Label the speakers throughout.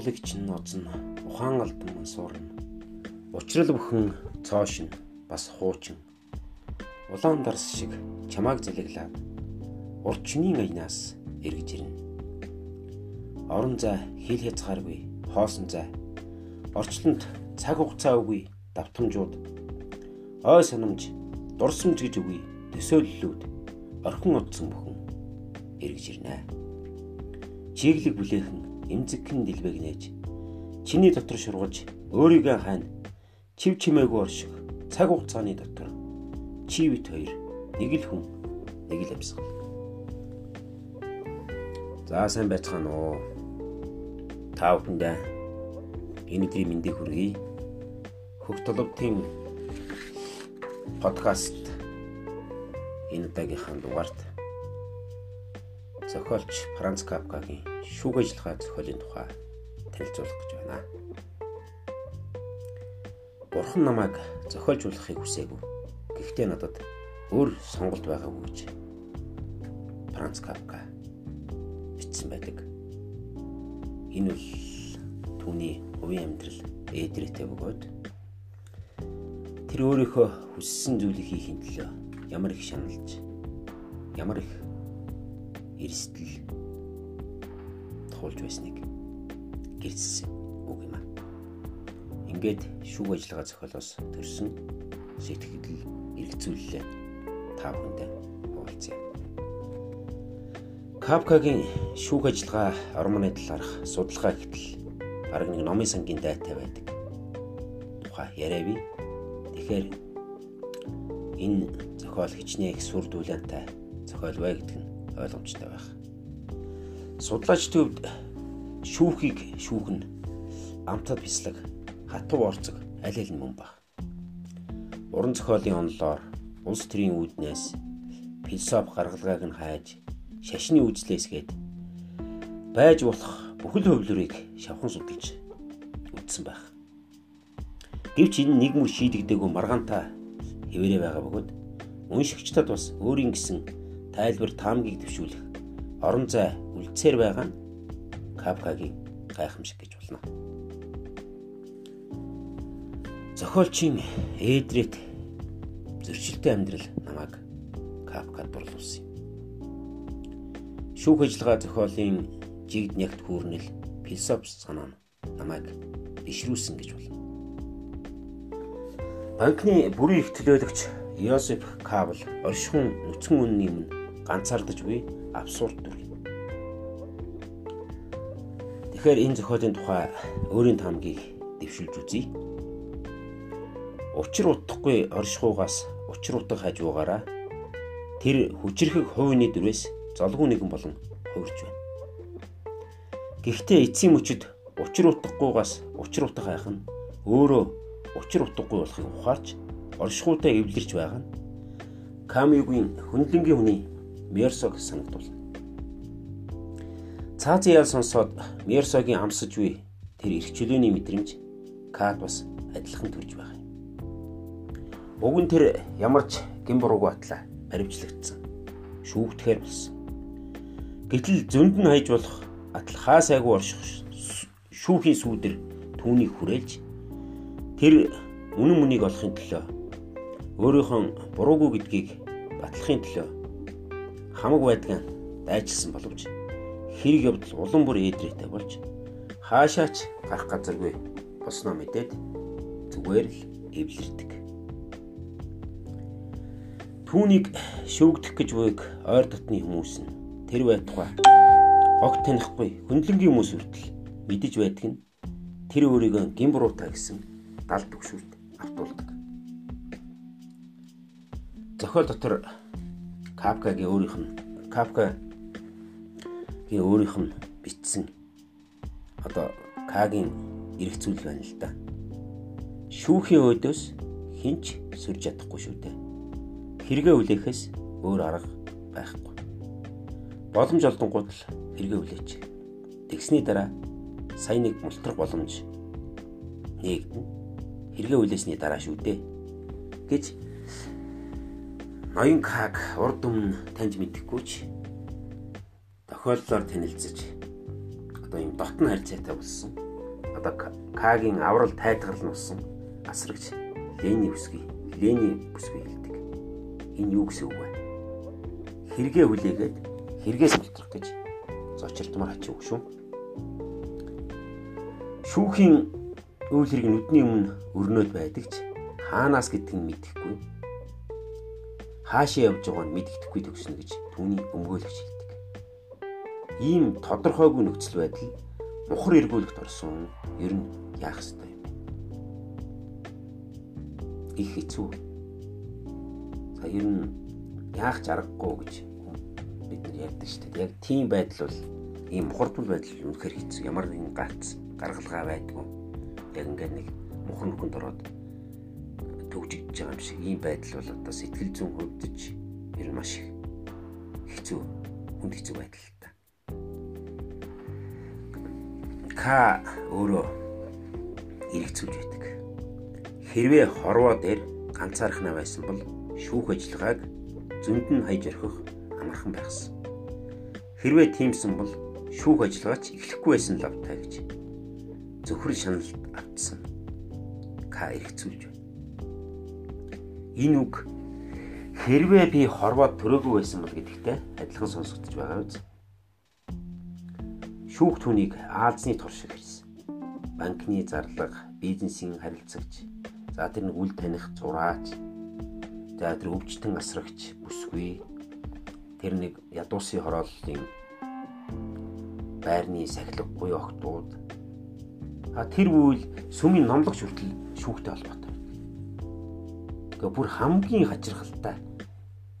Speaker 1: Агуулгач нь ноцно ухаан алдан мансуурна. Учрал бүхэн цоошин бас хуучин. Улаан дарс шиг чамааг зэлэглээд урчны аянаас эргэж ирнэ. Орон зай хил хязгааргүй хоосон зай. Орчлонд цаг хугацаа үгүй давтамжууд. Ой санамж дурсамж гэж үгүй төсөөллүүд орхин удсан бүхэн эргэж ирнэ. Чиглэг бүлээхэн эмзэгхэн дэлбэг нээж чиний дотор шургаж өөрийгөө хань чив чимээгүй орших цаг хугацааны дотор чи бит хоёр нэг л хүн нэг л амьсгал. За сайн байцгаана уу. Та бүхэндээ энэ өдрийн мэндийг хүргэе. Хөх толготын подкаст энэ удаагийнхаа дугаарт зохиолч Франц Капкагийн шүүх ажиллагаа зохиолын тухай танилцуулах гэж байна. Бурхан намайг зохиолжуулахыг хүсээгүй. Гэхдээ надад өөр сонголт байгаагүй гэж Франц Капка бичсэн байдаг. Энэ бол түүний хувийн амьдрал эдрэтэ бөгөөд тэр өөрийнхөө хүссэн зүйлийг хийхин төлөө ямар их шаналж ямар их эрсдэл туулж байсныг гэрчсэн үг юм аа. Ингээд шүүх ажиллагаа зохиолоос төрсөн сэтгэл эргцүүллээ та бүхэндээ хуваалцъя. Капкагийн шүүх ажиллагаа ормоны талаарх судалгаа гэтэл арга нэг номын сангийн дайтай байдаг. Тухай яриа бий. Тэгэхээр энэ зохиол хичнээн их сүр дүүлэнтэй зохиол бай гэдэг нь ойлгомжтой байх судлаачдын хувьд шүүхийг шүүх нь амтад бислэг хатуу орцог аль аль нь мөн баг. Уран зохиолын онлоор улс төрийн үүднээс философи гаргалгааг нь хайж шашны үзлээсгээд байж болох бүхэл хөвлөрийг шавхан судалж үтсэн байх. Гэвч энэ нэг мөр шийдэгдээгүй маргаантай хэвээрээ байгаа бөгөөд уншигчдад бас өөрийн гэсэн тайлбар таамгийг төвшүүлэх орон зай үлдсээр байгаа нь Капкагийн гайхамшиг гэж болно. Зохиолчийн Эдрит зөрчилтэй амьдрал намайг Капкад дурлуулсан юм. Шүүх ажиллагаа зохиолын жигд нягт хүүрнэл философи санаа намайг бишрүүлсэн гэж болно. Банкны бүрийн их төлөөлөгч Йосеф Кабл оршихуун нүцгэн үнний өмнө ганцаардаж буй абсурд дүр. Тэгэхээр энэ зохиолын тухай өөрийн таамгийг дэвшилж үзье. Учир утахгүй оршихуугаас учир утга хажуугаараа тэр хүчрхэг хувийн дөрвөөс золгүй нэгэн болон хувирч байна. Гэхдээ эцсийн мөчөд учир утгагүйгаас учир утга хайх нь өөрөө учир утгагүй болохыг ухаарч оршихуйтай эвлэрч байгаа нь Камиугийн хөндлөнгийн хүний Мерсог санагдуулна. Цаазын ял сонсоод Мерсогийн амсаж буй тэр эрх чөлөөний мэдрэмж Кат бас адилхан төрж байгаа юм. Уг нь тэр ямарч гимбурууг батлаа баримтлагдсан. Шүүгдэхэр болсон. Гэтэл зөнд нь хайж болох атал хаа сайгүй орших шүүхийн сүүдэр түүнийг хүрээлж тэр үнэн мөнийг олохын төлөө өөрийнхөө буруугүй гэдгийг батлахын төлөө хамаг байдгаан дайчилсан боловч хэрэг явдал улам бүр ээдрээтэй болж хаашаач гарах газаргүй босноо мэдээд зүгээр л эвлэрдэг. Түүнийг шүүгдэх гэж буйг ойр дотны хүмүүс нь тэр байтугай огт танихгүй хөндлөнгийн хүмүүс хүртэл мэдэж байдаг нь тэр өөрийгөө гимбуруутай гэсэн дал төгшөлт автуулдаг. Зохиол дотор Капкагийн өөрийнх нь Капкагийн өөрийнх нь бичсэн одоо Кагийн эргцүүлэл байна л да. Шүүхийн өдөөс хинч сүрж чадахгүй шүү дээ. Хэрэгэ үлээхээс өөр арга байхгүй. Боломж олдонгууд л хэрэгэ үлээч. Тэгсний дараа сая нэг мултрах боломж нээгдэн хэрэгэ үлээсний дараа шүү дээ гэж ноён каг урд өмнө таньж мэдэхгүй ч тохиоллоор танилцж одоо юм дотн харьцаатай болсон одоо К-гийн аврал тайтгарл нь усан асрагч Лени бүсгүй Лени бүсгүй хэлдэг. Энэ юу гэсэн үг вэ? Хэрэгээ хүлээгээд хэрэгээс үлтрэх гэж зочирдмаар хачих үг шүү. Шүүхийн үйл хэрэг нүдний өмнө өрнөд байдаг ч хаанаас гэдг нь мэдэхгүй. Хаашаа явж байгааг нь мэддэхгүй төгснө гэж түүний өмгөөлөгч хэлдэг. Ийм тодорхойгүй нөхцөл байдал мухар эргүүлэгт орсон ер нь яах ёстой юм? Их хэцүү. За ер нь яах чаргагүй гэж бид нар ярьдаг шүү дээ. Яг тийм байдал бол ийм мухардвал байдал үнэхээр хэцүү. Ямар нэгэн гац гаргалгаа байдгүй. Яг ингээд нэг мухар нүхэнд ороод төгжигдэж байгаа юм шиг ийм байдал бол одоо сэтгэл зүйн хөвдөж ер нь маш их хэцүү хүнд хэцүү байдал л та. К өөрөө эргэцүүлж байдаг. Хэрвээ хорвоо дээр ганцаарх на байсан бол шүүх ажиллагааг зөнд нь хайж орхих амархан байхсан. Хэрвээ тиймсэн бол шүүх ажиллагаач эхлэхгүй байсан лавтай гэж зөвхөр шаналд автсан. К эргэцүүлж байна. Энэ үг хэрвээ би хорвоод төрөөгүй байсан бол гэдэгтэй адилхан сонсогдож байгаа биз? Шүүх түүнийг аалзны тор шиг хэлсэн. Банкны зарлага, бизнесийн харилцагч, за тэр нэг үл таних зураач, за тэр өвчтөн асрагч, бүсгүй, тэр нэг ядуусын хорооллын байрны сахилга буюу охтууд а тэр үйл сүмийн номлогч хүртэл шүүхтэй холбоотой. Тэгээ бүр хамгийн хачирхалтай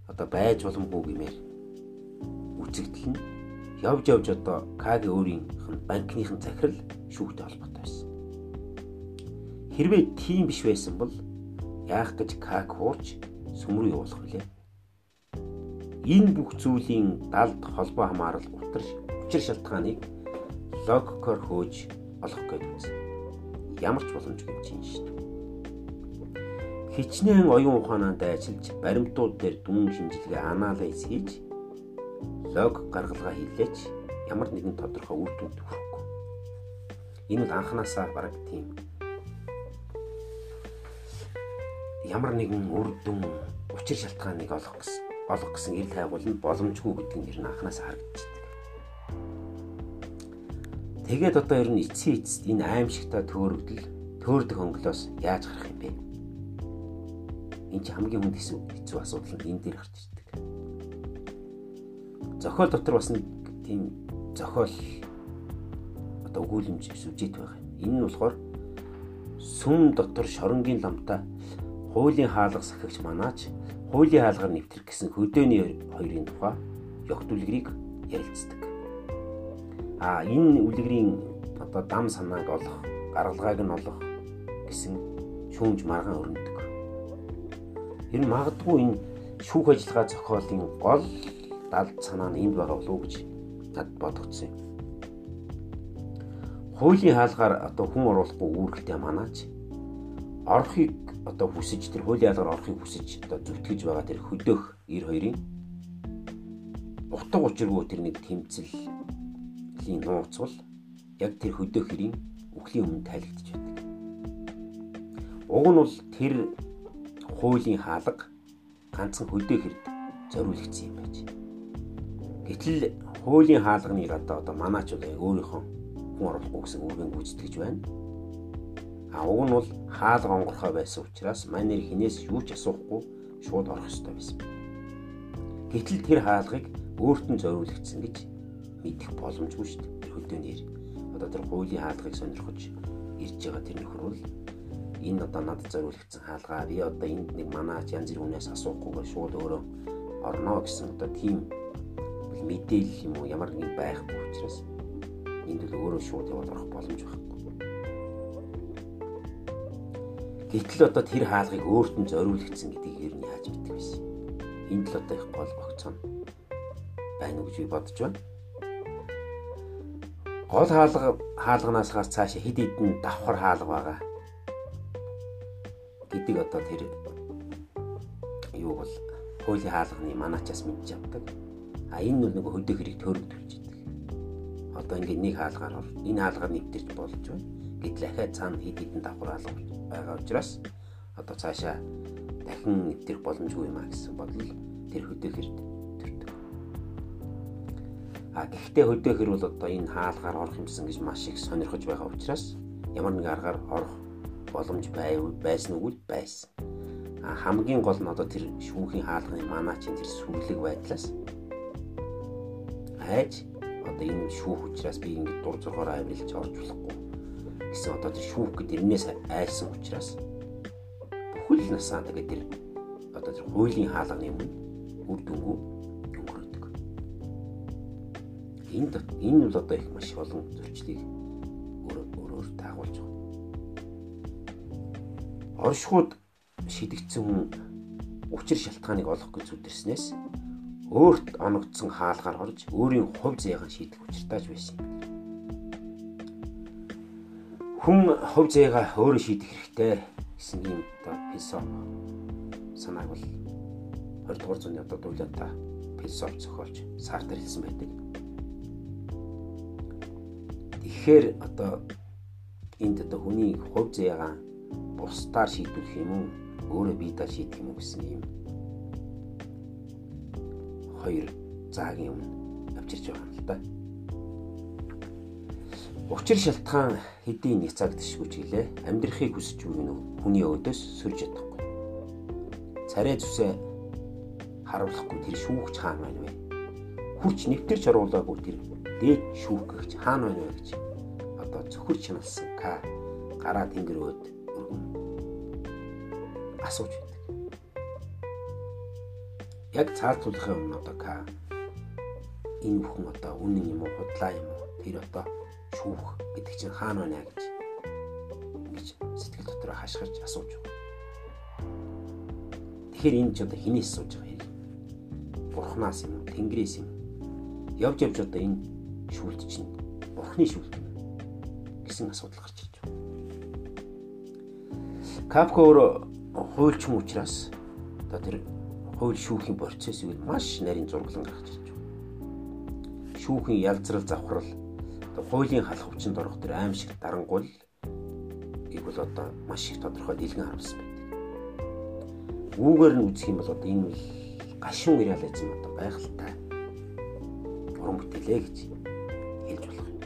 Speaker 1: одоо байж боломгүй гэмээр үзэгдэл нь явж явж одоо Кагийн өөрийнх нь банкныхын захирал шүүхтэй холбоотой байсан. Хэрвээ тийм биш байсан бол яах гэж Каг хууч сүм рүү явуулах вүлээ? Энэ бүх зүйлийн далд холбоо хамаарал утар учир шалтгааныг логикоор хөөж олох гэж үзсэн. Ямар ч боломжгүй юм дээ. Хичнээн оюун ухаананд ажиллаж баримтууд дээр дүн шинжилгээ анализ хийж лог гаргалгаа хийлээч ямар нэгэн тодорхой үр дүнд хүрэхгүй. Энэ бол анханасаа бараг тийм ямар нэгэн үр дүн учир шалтгааныг олох гэсэн олох гэсэн ил хайгуул нь боломжгүй гэдэг нь ер нь анханаас харагдчихдаг. Тэгээд одоо ер нь эцсийн эцэст энэ аимшигтай төөрөгдөл төөрдөх хонглоос яаж гарах юм бэ? Энэ ч хамгийн хүнд хэцүү асуудал нь энэ дээр гарч ирдэг. Зохиол дотор бас нэг тийм зохиол одоо өгүүлэмж сүжит байгаа юм. Энэ нь болохоор сүм дотор шоронгийн ламтай хуулийн хаалга сахигч манаач хуулийн хаалгаар нэвтрэх гэсэн хөдөөний хоёрын тухай ёгт үлгэрийг ярилцдаг. А энэ үлгэрийн одоо дам санааг олох, гаргалгааг нь олох гэсэн шүүмж маргаан өрнөдөг. Энэ магадгүй энэ шүүх ажиллагаа зохиолын гол далд санаа нь энд болов уу гэж надад бодогдсон юм. Хуулийн хаалгаар одоо хүн оруулахгүй үүрэгтэй манаач орохыг одоо хүсэж тэр хуулийн ялгаар орохыг хүсэж одоо зүтгэж байгаа тэр хөдөөх 92-ын утга учиргүй тэр нэг тэмцэлийн нууц бол яг тэр хөдөөх хэрийн үхлийн өмнө тайлэгдэж байдаг. Уг нь бол тэр хуулийн хаалга ганцхан хөдөөх хэрд зориулагдсан юм байж. Гэтэл хуулийн хаалганыг одоо одоо манаач бол өөрийнхөө хүн оруулахгүй гэсэн үгэн гүйцэтгэж байна А уг нь бол хаалга онгорхой байсан учраас манер хинээс юу ч асуухгүй шууд орох ёстой байсан. Гэтэл тэр хаалгыг өөрт нь зориулагдсан гэж мэдэх боломжгүй шүү дээ. Хөдөөнөр одоо тэр хуулийн хаалгыг сонирхож ирж байгаа тэр нөхөр бол энэ одоо надад зориулагдсан хаалгаа би одоо энд нэг манаач янз бүрийн хүнээс асуухгүйгээр шууд өөрөө орно гэсэн одоо тийм мэдээлэл юм уу ямар нэг байхгүй учраас энд л өөрөө шууд яваад орох боломж байхгүй. Гэтэл одоо тэр хаалгыг өөрт нь зориулагдсан гэдгийг ер нь яаж мэдэх вэ? Энд л одоо их гол богцоо байна гэж би бодож байна. Гол хаалга хаалганаас хаас цаашаа хэд хэдэн давхар хаалга байгаа гэдэг одоо тэр юу бол хуулийн хаалганы манаачаас мэдж авдаг. А энэ бол нөгөө хөдөө хэрэг төрөг төрж идэг. Одоо ингээд нэг хаалгаар энэ хаалгаар нэвтэрч болж байна. Гэтэл ахаа цаана хэд хэдэн давхар алга байгаа учраас одоо цаашаа дахин эвдэх боломжгүй юм а гэсэн бодол тэр хөдөөхөр төрдөг. А гэхдээ хөдөөхөр бол одоо энэ хаалгаар орох юмсан гэж маш их сонирхож байгаа учраас ямар нэг аргаар орох боломж байв байсан уу байсан. А хамгийн гол нь одоо тэр шүүхийн хаалганы манаа чинь тэр сүрлэг байдлаас айж одоо энэ шүүх учраас би ингэ дур зоргоор авирилж орж болохгүй гэсэн одоо тэр шүүх гэдэг тэрнээс айсан учраас бүхэл насаа тэгээд тэр одоо тэр хуулийн хаалганы өмнө үр дүнгүү өнгөрөөдөг. Энд энэ бол одоо их маш олон зөрчлийг өөрөөр дагуулж байгаа. Оршихуд шидэгдсэн хүн учир шалтгааныг олох гэж зүдэрснээс өөрт оногдсон хаалгаар орж өөрийн хувь зэйгаан шийдэх учиртайж байсан юм. Хүн хувь зэйгаа өөрөө шийдэх хэрэгтэй гэсэн юм одоо философи санааг бол 20 дугаар зууны одоо дуйлаатай философи зохиолч Сартер хэлсэн байдаг. Тэгэхээр одоо энд одоо хүний хувь зэйгаа бусдаар шийдвэрлэх юм уу өөрөө биедээ шийдэх юм уу гэсэн юм хоёр заагийн өмнө авчирч байгаа юм л да. Учир шалтгаан хэдийн няцаагдшгүй ч гэлээ амьдрахыг буй нь хүний өөдөөс сөрж чадахгүй. Царай зүсээ харуулахгүй тэр шүүгч хаана байна вэ? Хүч нэвтэрч оруулаагүй тэр дээд шүүгч хаана байна вэ гэж одоо зөвхөр чаналсан К гараа тэнгэр өөд өргөн асууж байдаг. Яг цаалтуулахын өмнө одоо К энэ бүхэн одоо үнэн юм уу худлаа юм уу тэр одоо шүүх гэдэг чинь хаана байна гэж гэж сэтгэл дотроо хашгирч асууж байгаа. Тэгэхээр энэ ч одоо хинээс асууж байгаа юм. Бурханаас юм уу, Тэнгэрээс юм. Явж явж одоо энэ шүүлт чинь Бурхны шүүлт юм гэсэн асуудал гарч ирж байна. Капка өөр хуульч юм учраас одоо тэр хууль шүүхийн процессыг маш нарийн зурглан гаргаж ирж байна. Шүүхийн ялзрал завхрал хуулийн халах хүчинд орох тэр аимшиг дарангуул гэх бол одоо маш их тодорхой дэлгэн харуулсан байдаг. Үүгээр нь үзэх юм бол одоо энэ бол гашуун реализм одоо байгальтай уран бүтээлээ гэж хэлж болох юм.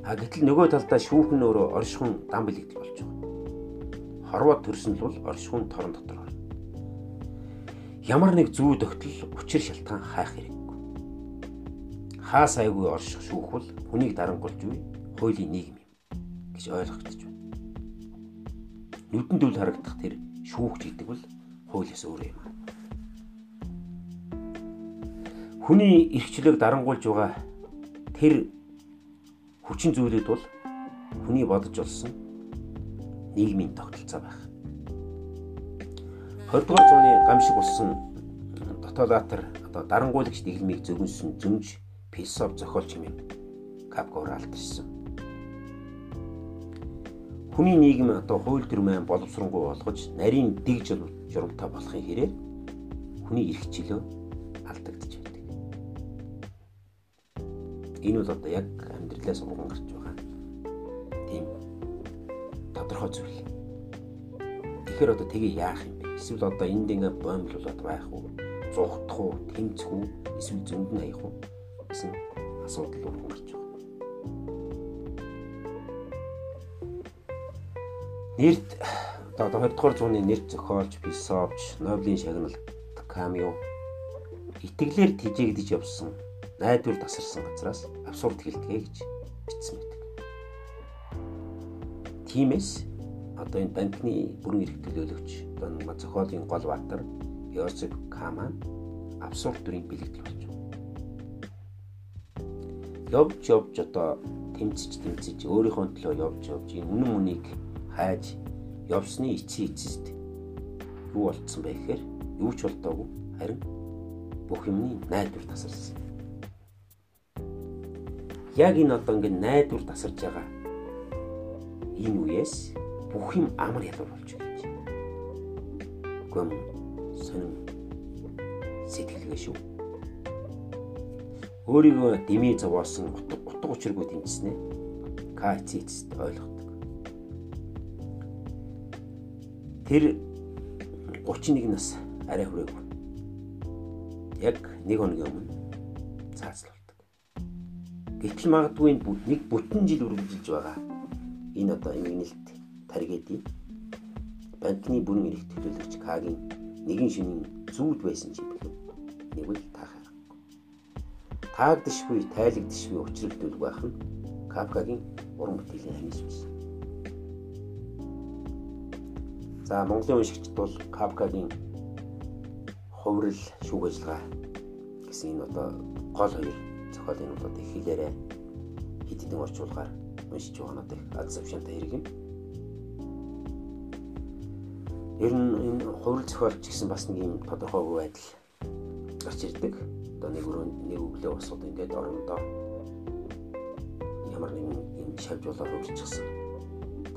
Speaker 1: А гэтэл нөгөө талдаа шүүхэн өөрөө оршихуун дан бэлэгдэл болж байгаа. Хорвоо төрсөн л бол оршихуун торон дотор. Ямар нэг зүү тогтол учир шалтгаан хайх хэрэг хаа сайгүй орших шүүх бол хүнийг дарангуулж буй хуулийн нийгэм юм гэж ойлгогдож байна. Нүдэнд үл харагдах тэр шүүхч гэдэг бол хуулиас өөр юм. Хүний эрхчлөөг дарангуулж байгаа тэр хүчин зүйлүүд бол хүний бодож олсон нийгмийн тогтолцоо байх. 20 дугаар зууны гамшиг болсон дотоолатор одоо дарангуулагч дэглэмийг зөвгөнсөн зөмж философи зохиолч юм Капкор алдарсан. Хүний нийгэм одоо хууль дүрмэн боловсронгуй болгож нарийн дэг журамтай болохын хэрээр хүний эрх чөлөө алдагдж байдаг. Энэ бол одоо яг амьдралаас урган гарч байгаа. Тийм тодорхой зүйл. Тэгэхээр одоо тгээ яах юм? Эсвэл одоо энд ингээ боомлуулаад байх уу? Зугтах уу? Тэмцэх үү? Эсвэл зөнд нь аях уу? гэсэн асуудал руу гарч байгаа. Нэрд одоо 20 дугаар зууны нэр зохиолч, философч, Нобелийн шагналт Камио итгэлээр тижээгдэж явсан найдвар тасарсан газраас абсурд хэлтгээ гэж бичсэн байдаг. Тимээс одоо энэ банкны бүрэн эрх төлөөлөгч одоо зохиолын гол баатар Йосеф Каман абсурд дүрийн бэлэгдэл болж явж явж одоо тэмцэж тэмцэж өөрийнхөө төлөө явж явж энэ үнэн үнийг хайж явсны эцсийн эцэст юу болцсон бэ гэхээр юу ч болдоогүй харин бүх юмны найдвар тасарсан. Яг энэ одоо ингэ найдвар тасарж байгаа энэ үеэс бүх юм амар ялвар болж байна. Гүм сонин сэтгэлгээ шүү өөрийгөө дэмий зовоосон утга учиргүй тэмцснэ. КЦЦ ойлгодог. Тэр 31 нас арай хүрээгүй. Яг нэг хоногийн өмнө цаацлуулдаг. Гэтэл магадгүй нэг бүтэн жил үргэлжилж байгаа. Энэ одоо имгнэлт таргэдий банкны бүрэн эрх төлөөлөгч Кагийн нэгэн шинийн зүүд байсан ч болов. Нэг үл таахаа. Таагдшгүй, тайлагдшгүй учрагдвал байх нь Капкагийн уран бүтээлийн хамис байсан. За Монголын уншигчд бол Капкагийн хувирал шүүх ажиллагаа гэсэн энэ одоо гол хоёр зохиолын одоо их хэлээрээ хэд хэдэн орчуулгаар уншиж байгаа надад аз завшаантай хэрэг юм. Ер нь энэ хувирал зохиолч гэсэн бас нэг юм тодорхойгүй байдал гарч ирдэг. Одоо нэг өрөө нэг өглөө босоод ингээд орондоо ямар нэгэн энэ шавжуулаар хувирчихсан.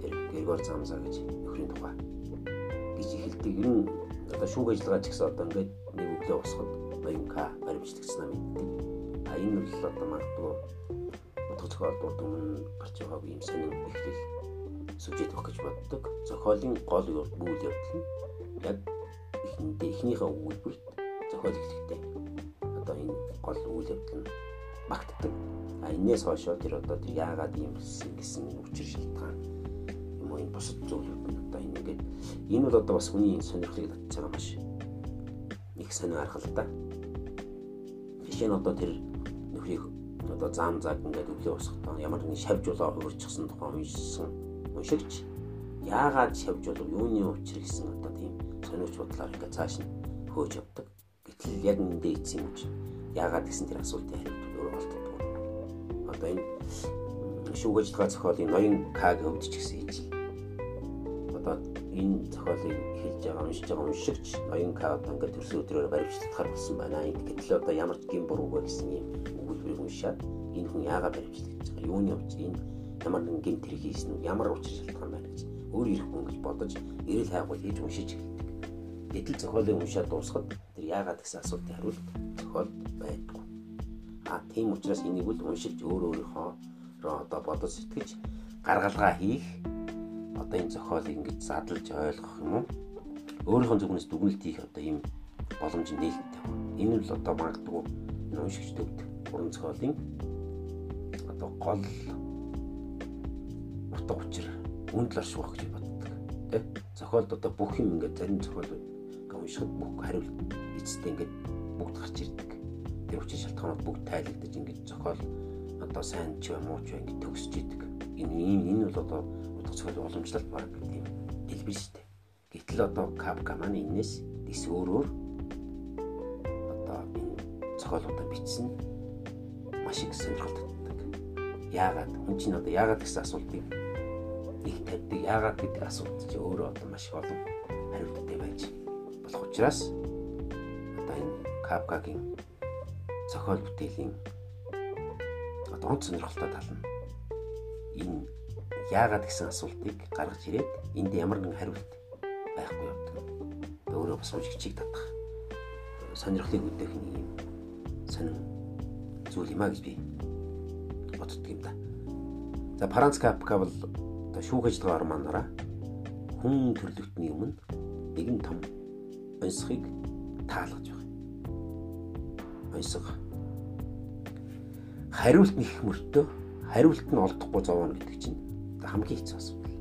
Speaker 1: Тэр Григор Замза гэж нөхрийн тухай гэж эхэлдэг. Ер нь одоо шүүх ажиллагаа ч гэсэн одоо ингээд нэг өглөө босоход Баянка баримтлагдсанаа мэддэг. А энэ бол одоо магадгүй утга зохиолдууд өмнө гарч байгаагүй юм сонин эхлэл сүжит өгөх гэж боддог. Зохиолын гол үйл явдал нь яг эхнийдээ эхнийхээ үйлбэрт зохиол эхлэхдээ одоо энэ гол үйл явдал нь багтдаг. А энээс хойшоо тэр одоо тэр яагаад юм болсон гэсэн учир шалтгаан юм уу энэ бусад зүйлүүд нь одоо энэ ингээд энэ бол одоо бас хүний сонирхлыг татж байгаа маш их сонир арга л да. Жишээ нь одоо тэр нөхрийг одоо зам заг ингээд өглөө босгохтаа ямар нэгэн шавжуулаа хувирчихсан тухай уншсан уншигч яагаад шавж болов юуны учир гэсэн одоо тийм сониуч бодлоор ингээд цааш нь хөөж явдаг. Гэтэл яг эндэ ийцэн юм чи яагаад гэсэн тэр асуултын хариулт өөрөө олддог. Одоо энэ шүүгэж байгаа зохиолын ноён К-г хөвдөж гисэн хийж. Одоо энэ зохиолыг хэлж байгаа уншиж байгаа уншигч ноён К одоо ингээд төрсөн өдрөөр баримтлахаар болсон байна. Гэтэл одоо ямар гин буруугүй гэсэн юм өгүүлбэрийг уншаад энэ хүн яагаад баримтлах гэж байгаа юуны учир энэ ямар нэгэн гэмт хэрэг хийсэн үү ямар учир шалтгаан байна гэж өөр ирэхгүй гэж бодож эрэл хайгуул хийж уншиж эхэлдэг. Гэтэл зохиолыг уншаад дуусахад тэр яагаад гэсэн асуултын хариулт зохиол байдгүй. А тийм учраас энийг үл уншиж өөр өөрийнхөө одоо бодож сэтгэж гаргалгаа хийх одоо энэ зохиолыг ингэж задлж ойлгох юм уу? Өөрийнхөө зүгнээс дүгнэлт хийх одоо ийм боломж нээлттэй. Энэ л одоо магадгүй уншигчдод уран зохиолын одоо гол утга учир үндл орших гэж боддог. Тэ? Зохиолд одоо бүх юм ингээд зарим зохиолууд ингээд уншихад бүх хариулт эцэстээ ингээд бүгд гарч ирдэг. Тэр учир шалтгаанууд бүгд тайлагдаж ингээд зохиол одоо сайн ч юм уу ч ингээд төгсөж идэг. Энэ ийм энэ бол одоо утга зохиол уламжлалт баг тийм дэлбэр шүү дээ. Гэтэл одоо Капка маань энэс дэс өөрөөр одоо энэ зохиолуудаа бичсэн маш их сонирхолтой яагаад хүн чинь одоо яагаад гэсэн асуултыг их тавьдаг яагаад гэдэг асуулт чи өөрөө одоо маш их олон хариулттай байж болох учраас одоо энэ Капкагийн зохиол бүтээлийн одоо онц сонирхолтой тал нь энэ яагаад гэсэн асуултыг гаргаж ирээд энд ямар нэгэн хариулт байхгүй явдаг. Өөрөө бас уншигчийг татах сонирхлыг өдөөх нэг юм сонин зүйл юм а гэж би боддог юм да. За Франц Капка бол одоо шүүх ажиллагаа орманаараа хүн төрлөختний өмнө нэгэн том онцхыг таалгаж байгаа. Онцг. Хариулт нэг мөртөө хариулт нь олдохгүй зовоно гэдэг чинь хамгийн хэцүү асуудал.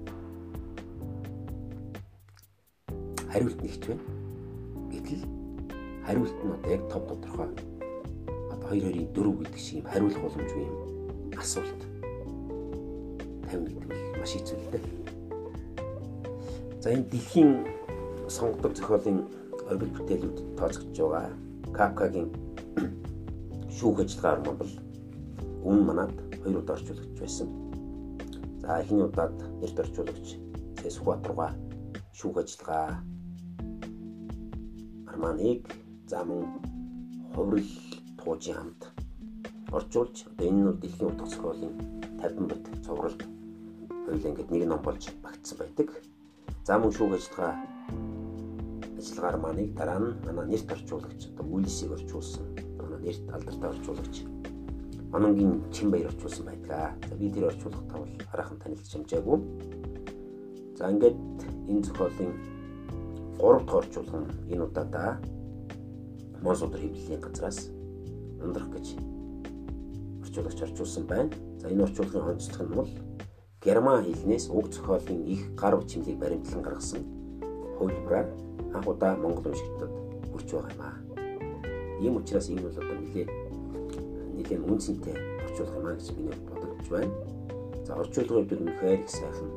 Speaker 1: Хариулт нэгч байна. Гэтэл хариулт нь одоо яг тов тодорхой одоо 2 2-ийн 4 гэдэг шиг юм хариулах боломжгүй юм асуулт тавина гэдэг маш хэцүү л дээ. За энэ дэлхийн сонгодог зохиолын оргил бүтээлүүд тооцогдож байгаа. Капкагийн шүүх ажиллагаа арман бол өмнө манад хоёр удаа орчуулагч байсан. За эхний удаад нэрт орчуулагч Сэсхбат руугаа шүүх ажиллагаа арманыг за мөн хуврал туужийн хамт орчуулж одоо энэ нь дэлхийн утга зохиолын 50 бот цувралд хоёулаа ингээд нэг ном болж багтсан байдаг. За мөн шүүх ажиллагаа ажиллагаар маныг дараа нь манай нэрт орчуулагч одоо Уилсийг орчуулсан манай нэрт алдартай орчуулагч Ононгийн чин баяр орчуулсан байдаг. За би тэр орчуулгатаа бол хараахан танилцж амжаагүй. За ингээд энэ зохиолын 3 дахь орчуулга нь энэ удаадаа Мос өдөр хэвлэлийн газраас ундрах гэж орчуулагч орчуулсан байна. За энэ орчуулгын онцлог нь бол герман хэлнээс уг зохиолын их гар бичмлийг баримтлан гаргасан хувилбараар анх удаа монгол уншигчдад хүрч байгаа юм аа. Ийм учраас энэ бол одоо нэлээ нэлээд үнцэнтэй орчуулга юм аа гэж миний бодож байна. За орчуулгын хувьд үнэхээр их сайхан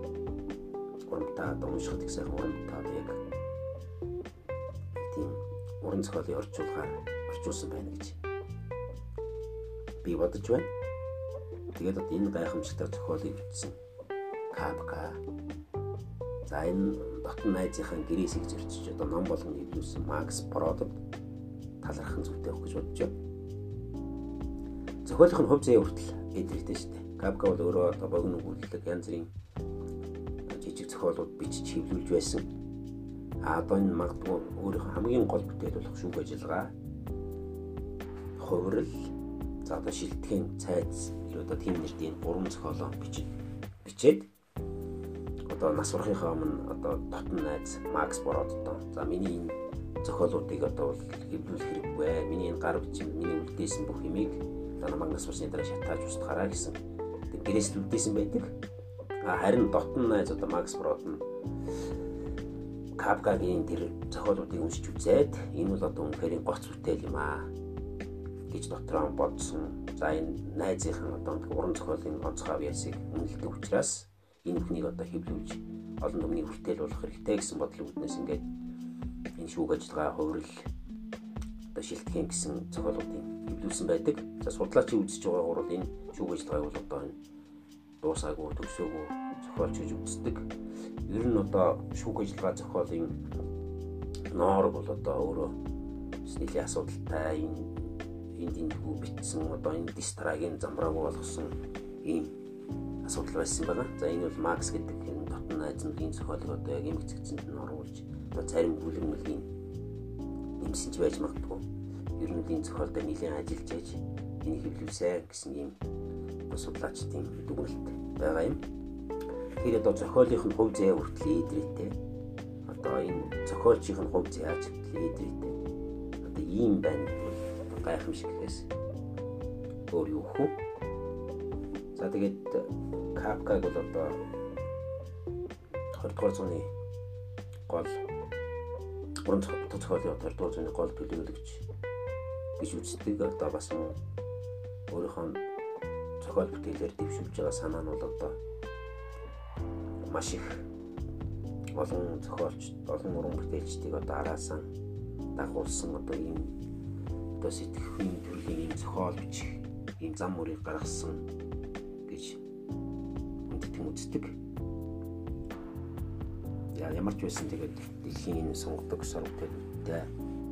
Speaker 1: урамтай уншихад их сайхан урамтай яг тийм уран зохиолын орчуулгаар орчуулсан байна гэж би бодож байна. Тэгээд одоо энэ гайхамшигтай зохиолыг бичсэн Капка. За энэ дотн найзынхаа гэрээсийг зөрчиж одоо ном болгоно хэвлүүлсэн Макс Бродод талархах зүйтэй байх гэж бодож байна. Зохиолынх нь хувь заяа хүртэл эдрэтэй шүү дээ. Капка бол өөрөө одоо богино өгүүлэлэг янз бүрийн жижиг зохиолууд бичиж хэвлүүлж байсан. А одоо энэ магадгүй өөрийнхөө хамгийн гол бүтээл болох шүүх ажиллагаа хувирал за одоо шилтгэн цайз одоо тийм нэртэй гурван зохиолоо бичиж бичээд одоо нас урахынхаа өмнө одоо дотн найз Макс Бород одоо за миний энэ зохиолуудыг одоо бол хэвлүүлэх хэрэггүй. Миний энэ гар бичим, миний үлдээсэн бүх юмыг одоо намайг нас урсны дараа шатааж устгаарай гэсэн. Тэг гэрээс үлдээсэн байдаг. Харин дотн найз одоо Макс Бород нь Капкагийн тэр зохиолуудыг уншиж үзээд энэ бол одоо үнэхээр гоц бүтээл юм аа гэж дотроо бодсон. За энэ найзынхан одоо уран зохиолын онцгой авьяасыг үнэлдэг учраас энэ бүхнийг одоо хэвлүүлж олон түмний хүртэл болох хэрэгтэй гэсэн бодлого үүднээс ингээд энэ шүүг ажиллагаа хувирал одоо шилтгэн гэсэн зохиолуудыг хэвлүүлсэн байдаг. За судлаачийн үзэж байгаагаар бол энэ шүүг ажиллагааг бол одоо энэ дуусаагүй төгсөөгүй зохиолч гэж үздэг. Ер нь одоо шүүг ажиллагаа зохиолын ноор бол одоо өөрөө нэлийн асуудалтай энэ энд энэ хүү битсэн одоо энэ дистрагийн замбрааг болгосон ийм асуудал байсан байгаа. За энэ бол Макс гэдэг энэ дотн найзмгийн зохиолыг одоо яг эмх зэгцэнд нь оруулж одоо зарим бүлэгмэлгийн нэмсэнч байж магадгүй. Ер нь энэ зохиолд нэлийн ажиллаж яаж энийг хэвлүүлсэн гэсэн ийм судлаачдын дүгнэлт байгаа юм. Тэгэхээр одоо зохиолынх нь хувь заяа хүртэл эдрээтэй. Одоо энэ зохиолчийн хувь заяа ч хүртэл эдрээтэй. Одоо ийм байна гэдэг гайхамшиг гэхээс өөр юу хөө. За тэгээд Капкаг бол одоо 20 дугаар зууны гол уран зохиолын 20 дугаар зууны гол төлөөлөгч гэж үздэг. Одоо бас өөрийнхөө зохиол бүтээлээр дэвшүүлж байгаа санаа нь бол одоо маш их олон зохиолч, олон уран бүтээлчдийг одоо араасан дагуулсан одоо ийм одоо сэтгэхүйн төрлийн ийм зохиол бичих ийм зам мөрийг гаргасан үздэг. Ямар ч байсан тэгээд дэлхийн сонгодог сургалтуудтай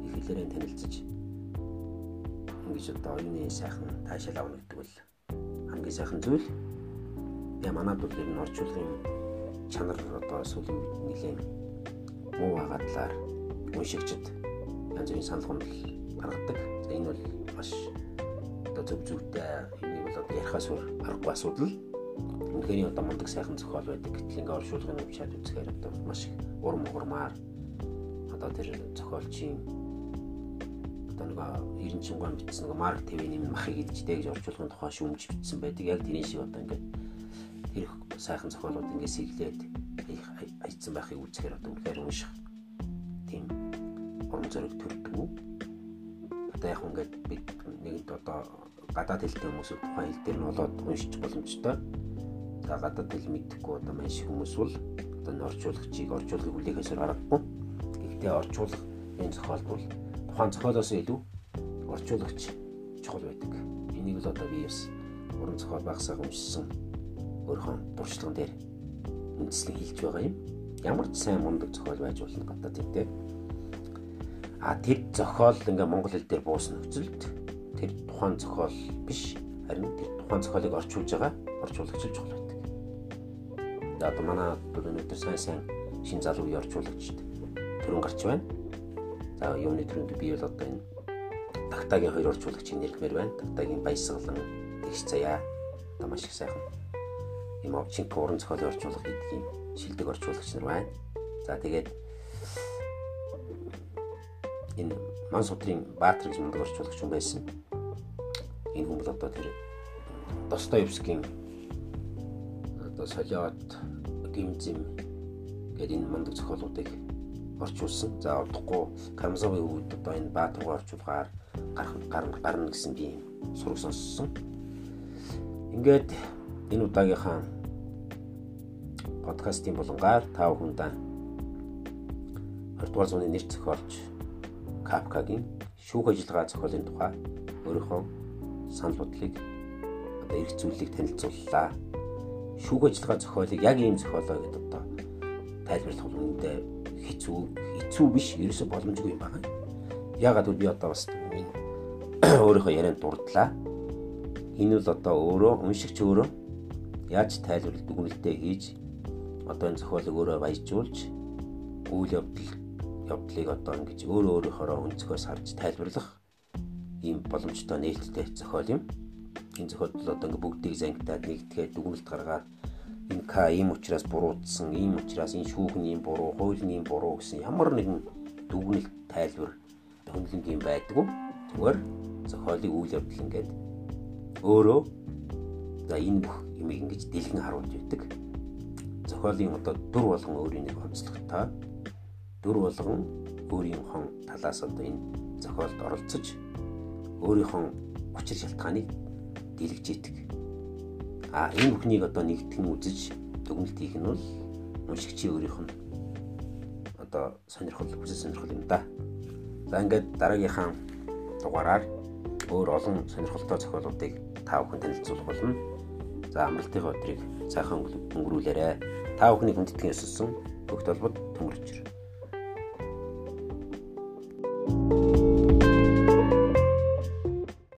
Speaker 1: их хэлээрээ танилцж ингэж одоо оюуны сайхан таашаал авна гэдэг бол хамгийн сайхан зүйл. Тэгээ манад бол энэ орчуулгын чанар одоо сүүлийн нэлээд муу байгаа талаар уншигчд янз бүрийн санал гомдол гаргадаг. За энэ бол маш одоо зөв зөвтэй энийг бол одоо ярихаас өөр аргагүй асуудал. Үнэхээр одоо мундаг сайхан зохиол байдаг. Гэтэл ингээ оршуулгын өвчаад үзэхээр одоо маш их урам уграмаар одоо тэр зохиолчийн одоо нэг 90 гон бичсэн нэг Марк ТV-ний махыг идчихтэй гэж орчуулгын тухай шүүмж бичсэн байдаг. Яг тэрийн шиг одоо ингээ тэр сайхан зохиолууд ингээ сэглээд хайцсан байхыг үзэхээр одоо үнэхээр унших тийм урам зориг төрдөг. Одоо яг ингээд бид нэгэнт одоо гадаад хэлтэй хүмүүсүүд тухайн хэл дээр нь болоод уншиж боломжтой. За гадаад хэл мэдхгүй одоо маш хүмүүс бол одоо энэ орчуулагчийг орчуулгыг хүлээхээс аргагүй. Гэхдээ орчуулах энэ зохиолд бол тухайн зохиолоос илүү орчуулагч чухал байдаг. Энийг л одоо би бас уран зохиол багсаа уншсан өөрийнхөө дуршлаган дээр үндэслэн хэлж байгаа юм. Ямар ч сайн мундаг зохиол байж болно гадаад хэлтэй. А тэр зохиол ингээ монгол хэл дээр буусан нөхцөлд тэр тухайн зохиол биш харин тэр тухайн зохиолыг орчуулж байгаа орчуулагч л чухал одоо манай өнөөдөр сайн сайн шин залуу орчуулагчд төрөн гарч байна. За юуны төрөнд би бол одоо энэ тагтагийн хоёр орчуулагчийг нэрмээр байна. Тагтагийн баясгалан тэгш заяа. Одоо маш их сайхан юм овчинг уран зохиолын орчуулга гэдэг юм шилдэг орчуулагч нар байна. За тэгээд энэ Ман судрын Баатар гэж мундаг орчуулагч хүн байсан. Энэ хүн бол одоо тэр Достоевскийн одоо солиот гимзэм гэдэг энэ мундаг зохиолуудыг орчуулсан. За удахгүй Карамзовын өвд одоо энэ Баатаргоо орчуулгаар гарах гарна гэсэн би сураг сонссон. Ингээд энэ удаагийнхаа подкастын болонгаар тав хүндээ 20 дугаар зууны нэр зохиолч Капкагийн шүүх ажиллагаа зохиолын тухай өөрийнхөө санал бодлыг одоо эрх зүйлийг танилцууллаа. Шүүх ажиллагаа зохиолыг яг ийм зохиолоо гэдэг одоо тайлбарлах бол үүндээ хэцүү хэцүү биш ерөөсө боломжгүй юм байна. Ягаад гэвэл би одоо бас өөрийнхөө ярианд дурдлаа. Энэ бол одоо өөрөө уншигч өөрөө яаж тайлбарлах дүгнэлтээ хийж одоо энэ зохиолыг өөрөө баяжуулж үйл явдал явдлыг одоо ингэж өөрөө өөрийнхөө өнцгөөс харж тайлбарлах ийм боломжтой нээлттэй зохиол юм. Энэ зохиолд одоо ингэ бүгдийг зангидаад нэгтгэхэд дүгнэлт гаргаад энэ К ийм учраас буруутсан, ийм учраас энэ шүүх нь ийм буруу, хууль нь ийм буруу гэсэн ямар нэгэн дүгнэлт тайлбар хөндлөнг юм байдгүй. Зүгээр зохиолын үйл явдал ингээд өөрөө за энэ бүх юмыг ингэж дэлгэн харуулж өгдөг. Зохиолын одоо дүр болгон өөрийн нэг онцлогтой дүр болгон өөрийнхөө талаас одоо энэ зохиолд оролцож өөрийнхөө учир шалтгааныг дэлгэж идэг. А энэ бүхнийг одоо нэгтгэн үзэж дүгнэлт хийх нь бол уншигчийн өөрийнх нь одоо сонирхол хүсэл сонирхол юм да. За ингээд дараагийнхаа дугаараар өөр олон сонирхолтой зохиолуудыг та бүхэн танилцуулах болно. За амралтын өдрийг сайхан өнгөрүүлээрэ. Та бүхний хүндэтгэн өссөн бүх толгойд төнгөрч